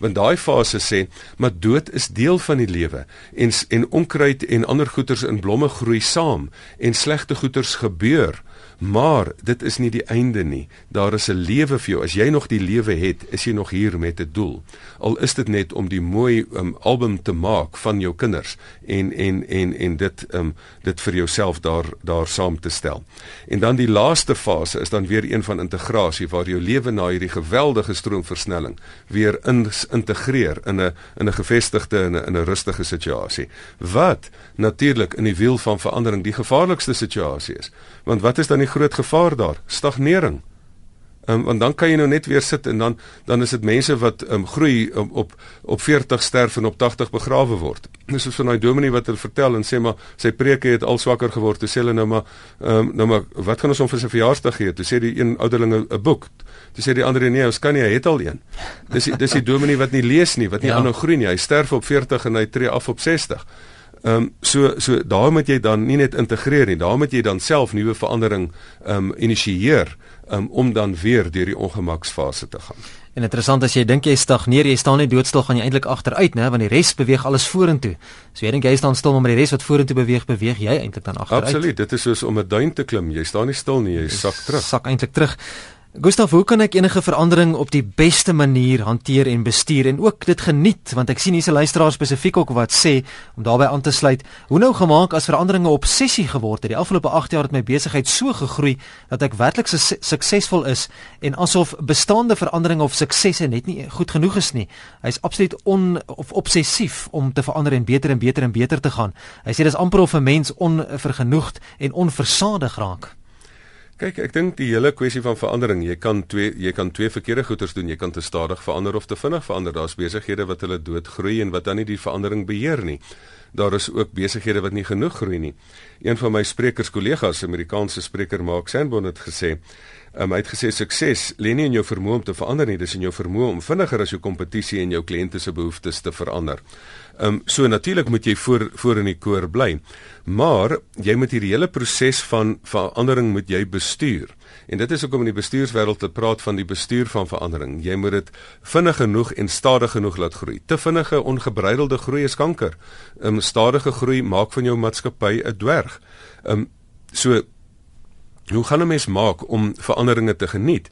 Want daai fase sê, maar dood is deel van die lewe en en onkruid en ander goeters in blomme groei saam en slegte goeters gebeur. Maar dit is nie die einde nie. daar is 'n lewe vir jou. As jy nog die lewe het, is jy nog hier met 'n doel. Al is dit net om die mooi um, album te maak van jou kinders en en en en dit um dit vir jouself daar daar saam te stel. En dan die laaste fase is dan weer een van integrasie waar jou lewe na hierdie geweldige stroomversnelling weer in integreer in 'n in 'n gevestigde en 'n in 'n rustige situasie. Wat natuurlik in die wiel van verandering die gevaarlikste situasie is. Want wat is dan die groot gevaar daar? Stagnering. Um, want dan kan jy nou net weer sit en dan dan is dit mense wat um, groei um, op op 40 sterf en op 80 begrawe word. Dis soos van daai dominee wat hulle vertel en sê maar sy preke het al swakker geword. Toe sê hulle nou maar um, nou maar wat gaan ons hom vir sy verjaarsdag gee? Toe sê die een ouderlinge 'n boek. Toe sê die ander nee, ons kan nie, hy het al een. Dis die, dis die dominee wat nie lees nie, wat nie ja. aanhou groei nie. Hy sterf op 40 en hy tree af op 60. Ehm um, so so daar moet jy dan nie net integreer nie, daar moet jy dan self nuwe verandering ehm um, initieer um, om dan weer deur die ongemaksfase te gaan. En interessant as jy dink jy stagneer, jy staan net doodstil gaan jy eintlik agteruit, né, want die res beweeg alles vorentoe. So jy dink jy staan stil, maar die res wat vorentoe beweeg, beweeg jy eintlik dan agteruit. Absoluut, dit is soos om 'n duin te klim. Jy staan nie stil nie, jy sak terug. Sak eintlik terug. Gustav, hoe kan ek enige verandering op die beste manier hanteer en bestuur en ook dit geniet want ek sien hierse luisteraar spesifiek ook wat sê om daarbey aan te sluit. Hoe nou gemaak as veranderinge 'n obsessie geword het? Die afgelope 8 jaar het my besigheid so gegroei dat ek werklik su suksesvol is en asof bestaande veranderinge of suksesse net nie goed genoeg is nie. Hy's absoluut on of obsessief om te verander en beter en beter en beter te gaan. Hy sê dis amper of 'n mens onvergenoegd en onversadig raak. Kyk, ek dink die hele kwessie van verandering, jy kan twee jy kan twee verkeerde goeders doen. Jy kan te stadig verander of te vinnig verander. Daar's besighede wat hulle doodgroei en wat dan nie die verandering beheer nie. Daar is ook besighede wat nie genoeg groei nie. Een van my sprekers kollegas, Amerikaanse spreker Mark Sanborn het gesê, um, hy het gesê sukses lê nie in jou vermoë om te verander nie, dis in jou vermoë om vinniger as jou kompetisie en jou kliënte se behoeftes te verander. Ehm um, so natuurlik moet jy voor voor in die koor bly. Maar jy moet hierdie hele proses van verandering moet jy bestuur. En dit is ook om in die bestuurswêreld te praat van die bestuur van verandering. Jy moet dit vinnig genoeg en stadig genoeg laat groei. Te vinnige ongebreidelde groei is kanker. Ehm um, stadige groei maak van jou maatskappy 'n dwerg. Ehm um, so hoe gaan 'n mens maak om veranderinge te geniet?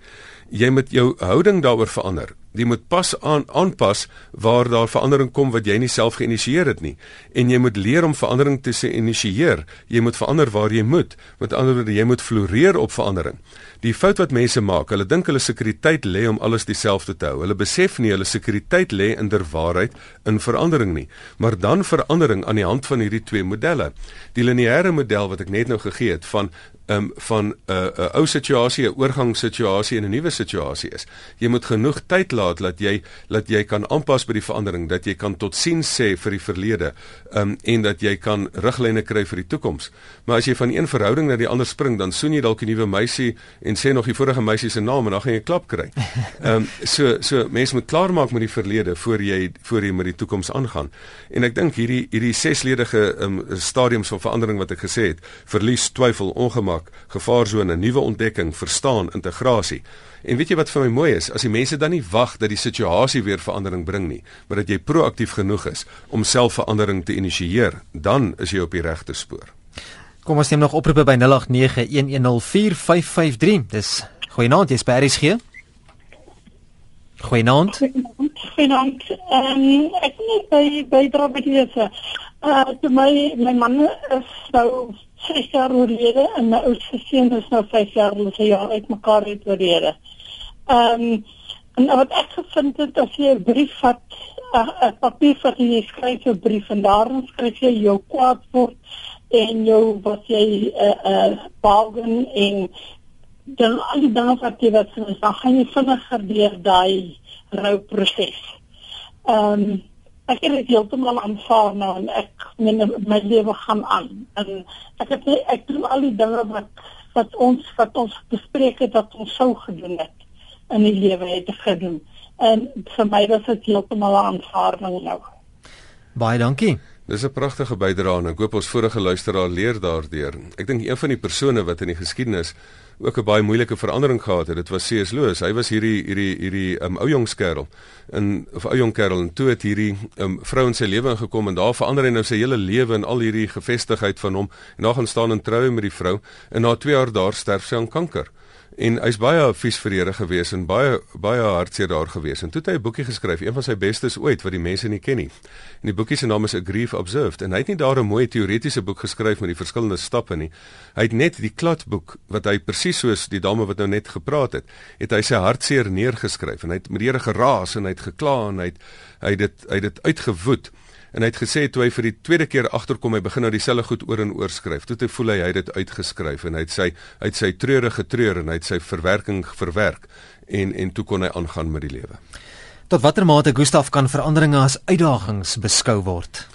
Jy moet jou houding daaroor verander jy moet pas aan aanpas waar daar verandering kom wat jy nie self geïnisieer het nie. En jy moet leer om verandering te se initieer. Jy moet verander waar jy moet met ander woorde jy moet floreer op verandering. Die fout wat mense maak hulle dink hulle sekuriteit lê om alles dieselfde te hou. Hulle besef nie hulle sekuriteit lê in der waarheid in verandering nie. Maar dan verandering aan die hand van hierdie twee modelle. Die lineêre model wat ek net nou gegee het van um, van 'n uh, 'n uh, ou situasie, 'n oorgangssituasie en 'n nuwe situasie is. Jy moet genoeg tyd laat dat jy dat jy kan aanpas by die verandering, dat jy kan totsiens sê vir die verlede, um, en dat jy kan riglyne kry vir die toekoms. Maar as jy van een verhouding na die ander spring, dan soen jy dalk 'n nuwe meisie en sê nog die vorige meisie se naam en dan gaan jy 'n klap kry. Ehm um, so so mense moet klaarmaak met die verlede voor jy voor jy met die toekoms aangaan. En ek dink hierdie hierdie sesledige um, stadiums van verandering wat ek gesê het, verlies, twyfel, ongemak raak, gevaarsone, nuwe ontdekking, verstaan, integrasie. En weet jy wat vir my mooi is, as die mense dan nie wag dat die situasie weer verandering bring nie, maar dat jy proaktief genoeg is om self verandering te initieer, dan is jy op die regte spoor. Kom ons neem nog oproepe by 0891104553. Dis goeienaand, jy's by RSG. Goeienaand. Goeienaand. Ehm um, ek net by by Drabbekiese. Uh my my man is nou 6 jaar oorlede en my oudste seun is nou 5 jaar hulle se jaar uit mekaar het oorlede. Ehm um, en wat ek gevind het as jy 'n brief vat, 'n papier wat jy skryf 'n brief en daarin skryf jy jou kwaad word en jou wat jy 'n uh, eh, uh, eh, bargain en dan al die dinge wat jy wat sê, dan gaan jy vinniger deur daai rouproses. Ehm um, ek het dit heeltemal aanvaar nou en ek men my lewe gaan aan. En ek het ek doen al die dinge wat wat ons wat ons bespreek het dat ons sou gedoen het in die lewe het gedoen. En vir my was dit heeltemal aanvaarding nou. Baie dankie. Dis 'n pragtige bydrae en ek hoop ons vorige luisteraar leer daardeur. Ek dink een van die persone wat in die geskiedenis ook 'n baie moeilike verandering gehad het, dit was C.S. Lewis. Hy was hierdie hierdie hierdie um, ou jong skerel in of ou jong kerel en toe het hierdie um, vrou in sy lewe ingekom en daar verander hy nou sy hele lewe en al hierdie gevestigheid van hom en daar gaan staan en trou met die vrou en na 2 jaar daar sterf sy aan kanker En hy's baie vies vir Here gewees en baie baie hartseer daar gewees. En toe het hy 'n boekie geskryf, een van sy bestes ooit wat die mense nie ken nie. En die boekie se naam is A Grief Observed en hy het nie daar 'n mooi teoretiese boek geskryf met die verskillende stappe nie. Hy het net die kladboek wat hy presies soos die dame wat nou net gepraat het, het hy sy hartseer neergeskryf en hy het met die Here geraas en hy het gekla en hy het hy het dit hy het dit uitgewoed. En hy het gesê toe hy vir die tweede keer agterkom hy begin nou dieselfde goed oor en oor skryf. Toe het hy voel hy het dit uitgeskryf en hy het sy uit sy treurige treur en hy het sy verwerking verwerk en en toe kon hy aangaan met die lewe. Tot watter mate Gustaf kan veranderinge as uitdagings beskou word?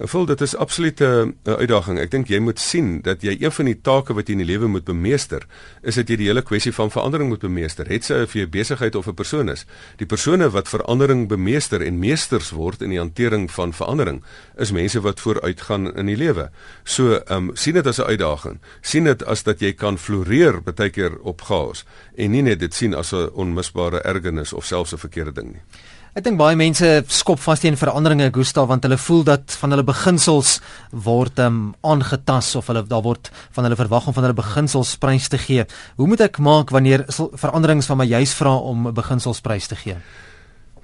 Ek voel dit is absolute 'n uitdaging. Ek dink jy moet sien dat jy een van die take wat jy in die lewe moet bemeester, is dat jy die hele kwessie van verandering moet bemeester. Het sy jy 'n besigheid of 'n persoon is. Die persone wat verandering bemeester en meesters word in die hantering van verandering, is mense wat vooruitgaan in die lewe. So, ehm um, sien dit as 'n uitdaging. Sien dit as dat jy kan floreer baie keer op chaos en nie net dit sien as 'n onmisbare ergernis of selfs 'n verkeerde ding nie. Ek dink baie mense skop vas teen veranderinge Gustav want hulle voel dat van hulle beginsels word um, aangetas of hulle daar word van hulle verwag om van hulle beginsels prys te gee. Hoe moet ek maak wanneer veranderings van my juis vra om beginsels prys te gee?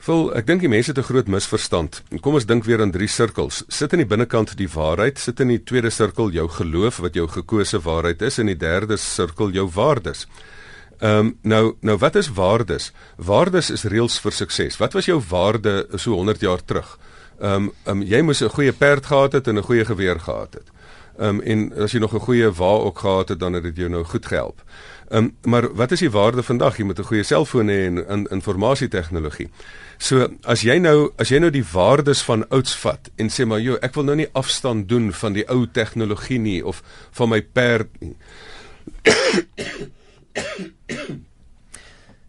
Vol, ek dink die mense het 'n groot misverstand. Kom ons dink weer aan drie sirkels. Sit in die binnekant die waarheid, sit in die tweede sirkel jou geloof wat jou gekose waarheid is en in die derde sirkel jou waardes. Ehm um, nou nou wat is waardes? Waardes is reëls vir sukses. Wat was jou waarde so 100 jaar terug? Ehm um, um, jy moes 'n goeie perd gehad het en 'n goeie geweer gehad het. Ehm um, en as jy nog 'n goeie wa ook gehad het dan het dit jou nou goed gehelp. Ehm um, maar wat is die waarde vandag? Jy moet 'n goeie selfoon hê en in informasie tegnologie. So as jy nou as jy nou die waardes van ouds vat en sê maar joh, ek wil nou nie afstand doen van die ou tegnologie nie of van my perd nie.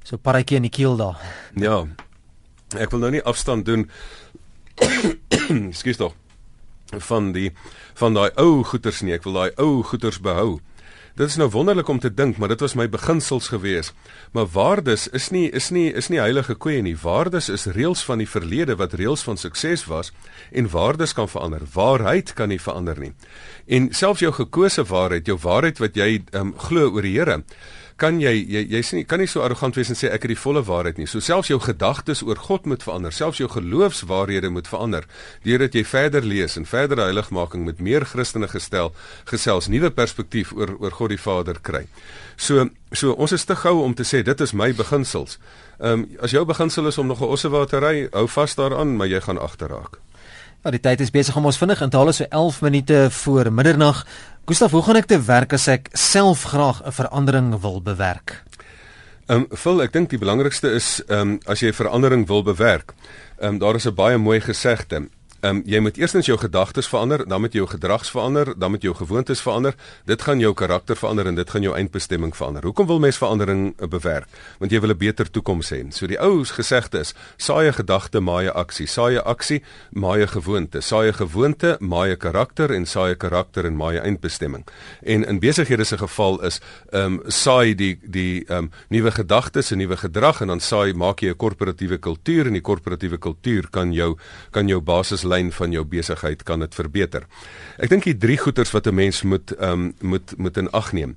So paratjie in die keel daar. Ja. Ek wil nou nie afstand doen. Skus tog. van die van daai ou goeters nie. Ek wil daai ou goeters behou. Dit is nou wonderlik om te dink, maar dit was my beginsels gewees. Maar waardes is nie is nie is nie heilige koeie nie. Waardes is reëls van die verlede wat reëls van sukses was en waardes kan verander. Waarheid kan nie verander nie. En selfs jou gekose waarheid, jou waarheid wat jy um, glo oor die Here, kan jy jy jy sien kan nie so arrogant wees en sê ek het die volle waarheid nie. So selfs jou gedagtes oor God moet verander, selfs jou geloofswaarhede moet verander deurdat jy verder lees en verder heiligmaking met meer Christene gestel gesels nuwe perspektief oor oor God die Vader kry. So so ons is te gou om te sê dit is my beginsels. Ehm um, as jou beginsel is om nog 'n ossewatery, hou vas daaraan, maar jy gaan agterraak. Ja, die tyd is besig om ons vinnig in te haal so 11 minute voor middernag. Gustaf, hoe gaan ek te werk as ek self graag 'n verandering wil bewerk? Ehm um, Phil, ek dink die belangrikste is ehm um, as jy verandering wil bewerk. Ehm um, daar is 'n baie mooi gesegde. Ehm um, jy moet eerstens jou gedagtes verander, dan moet jou gedrags verander, dan moet jou gewoontes verander. Dit gaan jou karakter verander en dit gaan jou eindbestemming verander. Hoekom wil mens verandering uh, bewerk? Want jy wil 'n beter toekoms hê. So die ou gesegde is: saai 'n gedagte, maai 'n aksie. Saai 'n aksie, maai 'n gewoonte. Saai 'n gewoonte, maai 'n karakter en saai 'n karakter en maai 'n eindbestemming. En in besighede se geval is ehm um, saai die die ehm um, nuwe gedagtes en nuwe gedrag en dan saai maak jy 'n korporatiewe kultuur en die korporatiewe kultuur kan jou kan jou basis lyn van jou besigheid kan dit verbeter. Ek dink die drie goeters wat 'n mens moet ehm um, moet moet in ag neem.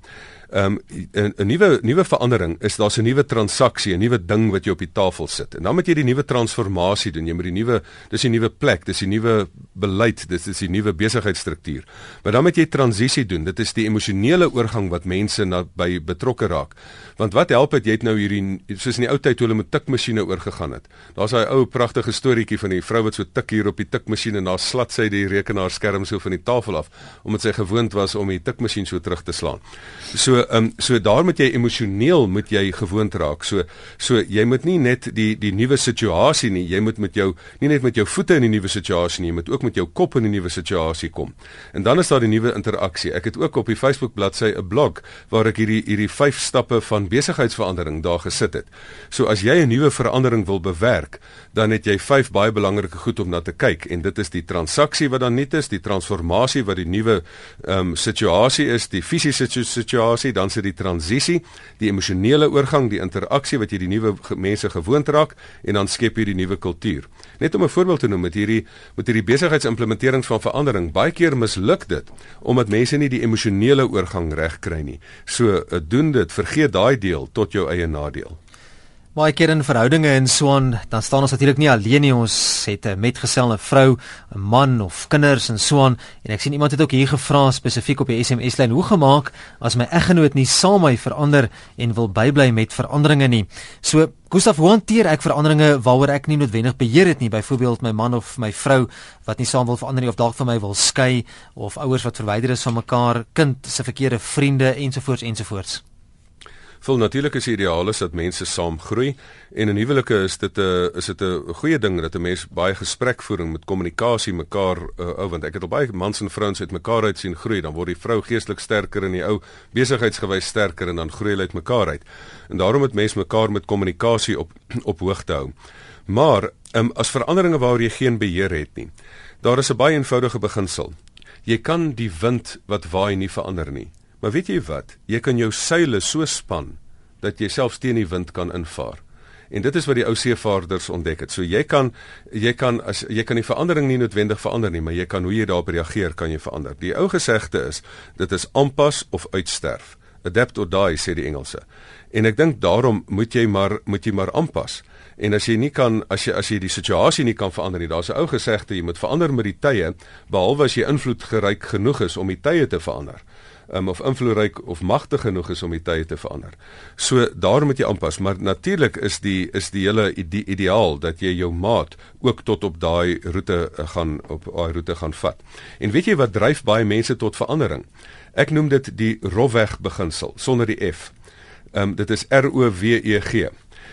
Ehm um, 'n 'n nuwe nuwe verandering is daar's 'n nuwe transaksie, 'n nuwe ding wat jy op die tafel sit. En dan moet jy die nuwe transformasie doen. Jy moet die nuwe dis 'n nuwe plek, dis 'n nuwe beleid, dis is 'n nuwe besigheidsstruktuur. Maar dan moet jy transisie doen. Dit is die emosionele oorgang wat mense na by betrokke raak. Want wat help dit jy het nou hierdie soos in die ou tyd toe hulle met tikmasjiene oorgegaan het. Daar's daai ou pragtige storieetjie van die vrou wat so tik hier op die tikmasjien en daar slat sy die rekenaarskerm so van die tafel af omdat sy gewoond was om die tikmasjien so terug te slaan. So ehm um, so daar moet jy emosioneel moet jy gewoond raak. So so jy moet nie net die die nuwe situasie nie, jy moet met jou nie net met jou voete in die nuwe situasie nie, jy moet ook met jou kop in die nuwe situasie kom. En dan is daar die nuwe interaksie. Ek het ook op die Facebook bladsy 'n blog waar ek hierdie hierdie 5 stappe van besigheidsverandering daar gesit het. So as jy 'n nuwe verandering wil bewerk, dan het jy 5 baie belangrike goed om na te kyk en dit is die transaksie wat dan nuut is, die transformasie wat die nuwe ehm um, situasie is, die fisiese situasie transisie, dan sit die transisie, die emosionele oorgang, die interaksie wat jy die nuwe mense gewoond raak en dan skep jy die nuwe kultuur. Net om 'n voorbeeld te noem met hierdie met hierdie besigheidsimplementerings van verandering, baie keer misluk dit omdat mense nie die emosionele oorgang reg kry nie. So, uh, doen dit, vergeet daai deel tot jou eie nadeel. Baie keer in verhoudinge en so aan, dan staan ons natuurlik nie alleen nie. Ons het 'n metgeselle vrou, 'n man of kinders en so aan. En ek sien iemand het ook hier gevra spesifiek op die SMS-lyn hoe gemaak as my eggenoot nie saam my verander en wil bybly met veranderinge nie. So, Gustav, hoe hanteer ek veranderinge waaroor ek nie noodwendig beheer het nie? Byvoorbeeld my man of my vrou wat nie saam wil verander nie of dalk van my wil skei of ouers wat verwyder is van mekaar, kind se verkeerde vriende ensovoorts ensovoorts. Vol natuurlik is ideaal is dat mense saam groei en in huwelike is dit 'n is dit 'n goeie ding dat 'n mens baie gesprekvoering met kommunikasie mekaar uh, ou want ek het al baie mans en vrouens uit mekaar uit sien groei dan word die vrou geestelik sterker en die ou besigheidsgewys sterker en dan groei hulle uit mekaar uit. En daarom moet mense mekaar met kommunikasie op op hoogte hou. Maar um, as veranderinge waaroor jy geen beheer het nie. Daar is 'n baie eenvoudige beginsel. Jy kan die wind wat waai nie verander nie. Maar weet jy wat? Jy kan jou seile so span dat jy selfs teen die wind kan invaar. En dit is wat die ou seevaarders ontdek het. So jy kan jy kan as jy kan die verandering nie noodwendig verander nie, maar jy kan hoe jy daarop reageer kan jy verander. Die ou gesegde is dit is aanpas of uitsterf. Adapt or die sê die Engelse. En ek dink daarom moet jy maar moet jy maar aanpas. En as jy nie kan as jy as jy die situasie nie kan verander nie, daar's 'n ou gesegde jy moet verander met die tye behalwe as jy invloedryk genoeg is om die tye te verander um, of invloedryk of magtig genoeg is om die tye te verander. So daar moet jy aanpas, maar natuurlik is die is die hele ide ideaal dat jy jou maat ook tot op daai roete uh, gaan op daai roete gaan vat. En weet jy wat dryf baie mense tot verandering? Ek noem dit die rofweg beginsel sonder die F. Ehm um, dit is R O W E G.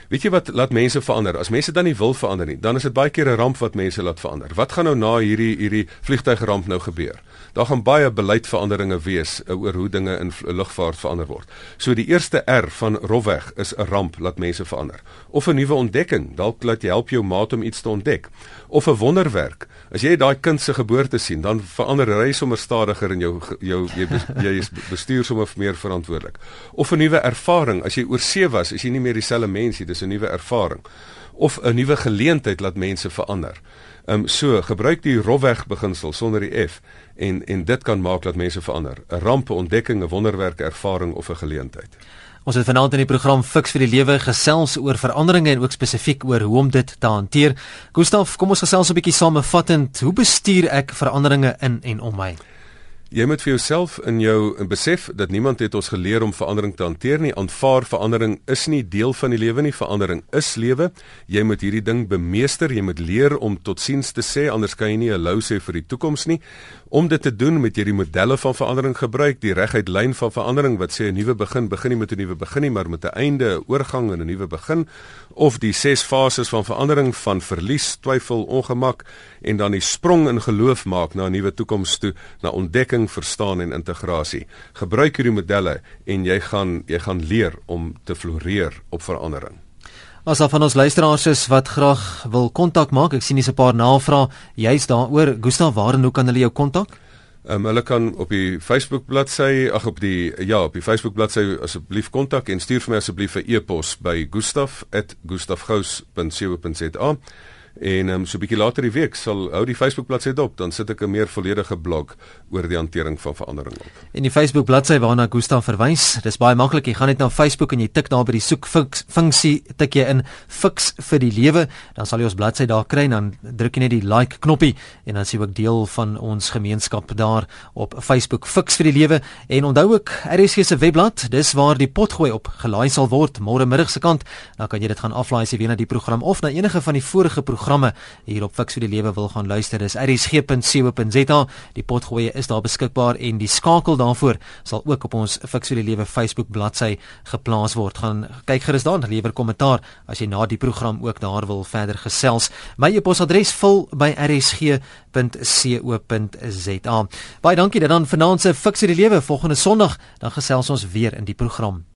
Weet jy wat laat mense verander? As mense dan nie wil verander nie, dan is dit baie keer 'n ramp wat mense laat verander. Wat gaan nou na hierdie hierdie vliegtuigramp nou gebeur? daar gaan baie beleidveranderinge wees uh, oor hoe dinge in lugvaart verander word. So die eerste R van rofweg is 'n ramp laat mense verander. Of 'n nuwe ontdekking, dalk laat jy help jou maat om iets te ontdek. Of 'n wonderwerk. As jy daai kind se geboorte sien, dan verander hy sommer stadiger in jou jou jy jy is bestuur sommer meer verantwoordelik. Of 'n nuwe ervaring, as jy oor see was, is jy nie meer dieselfde mens nie, dis 'n nuwe ervaring. Of 'n nuwe geleentheid laat mense verander. Ehm um, so gebruik die rofweg beginsel sonder die F en en dit kan maak dat mense verander. 'n Rampe ontdekking, 'n wonderwerk ervaring of 'n geleentheid. Ons het vanaand in die program Fix vir die Lewe gesels oor veranderinge en ook spesifiek oor hoe om dit te hanteer. Gustaf, kom ons gesels 'n bietjie samevattend. Hoe bestuur ek veranderinge in en om my? Jy moet vir jouself in jou in besef dat niemand het ons geleer om verandering te hanteer nie. Aanvaar verandering is nie deel van die lewe nie. Verandering is lewe. Jy moet hierdie ding bemeester. Jy moet leer om totsiens te sê anders kan jy nie 'n lou sê vir die toekoms nie. Om dit te doen moet jy die modelle van verandering gebruik, die reguit lyn van verandering wat sê 'n nuwe begin begin nie met 'n nuwe begin nie, maar met 'n einde, 'n oorgang en 'n nuwe begin of die ses fases van verandering van verlies, twyfel, ongemak en dan die sprong in geloof maak na 'n nuwe toekoms toe, na ontdekking, verstaan en integrasie. Gebruik hierdie modelle en jy gaan jy gaan leer om te floreer op verandering. As af van ons luisteraars is wat graag wil kontak maak, ek sien hier's 'n paar navrae juist daaroor. Gustav, waar en hoe kan hulle jou kontak? Um, hulle kan op die Facebook bladsy, ag op die ja, op die Facebook bladsy asseblief kontak en stuur vir my asseblief 'n e-pos by gustaf@gustafgous.co.za. En um, so 'n bietjie later die week sal hou die Facebook bladsy dop, dan sit ek 'n meer volledige blog oor die hantering van verandering op. En die Facebook bladsy waarna Gustav verwys, dis baie maklik. Jy gaan net na Facebook en jy tik daar by die soek funksie, tik jy in Fix vir die lewe, dan sal jy ons bladsy daar kry en dan druk jy net die like knoppie en dan sien jy ook deel van ons gemeenskap daar op Facebook Fix vir die lewe en onthou ook RSG se webblad, dis waar die potgooi op gelaai sal word môre middag se kant. Dan kan jy dit gaan aflaai as jy weer na die program of na enige van die vorige programme programme hier op Fix vir die Lewe wil gaan luister, dis rsg.co.za. Die potgoeie is daar beskikbaar en die skakel daarvoor sal ook op ons Fix vir die Lewe Facebook bladsy geplaas word. Gaan kyk gerus daar, lewer kommentaar as jy na die program ook daar wil verder gesels. My e-posadres vul by rsg .co.za. Baie dankie dat dan vanaand se Fix vir die Lewe volgende Sondag dan gesels ons weer in die program.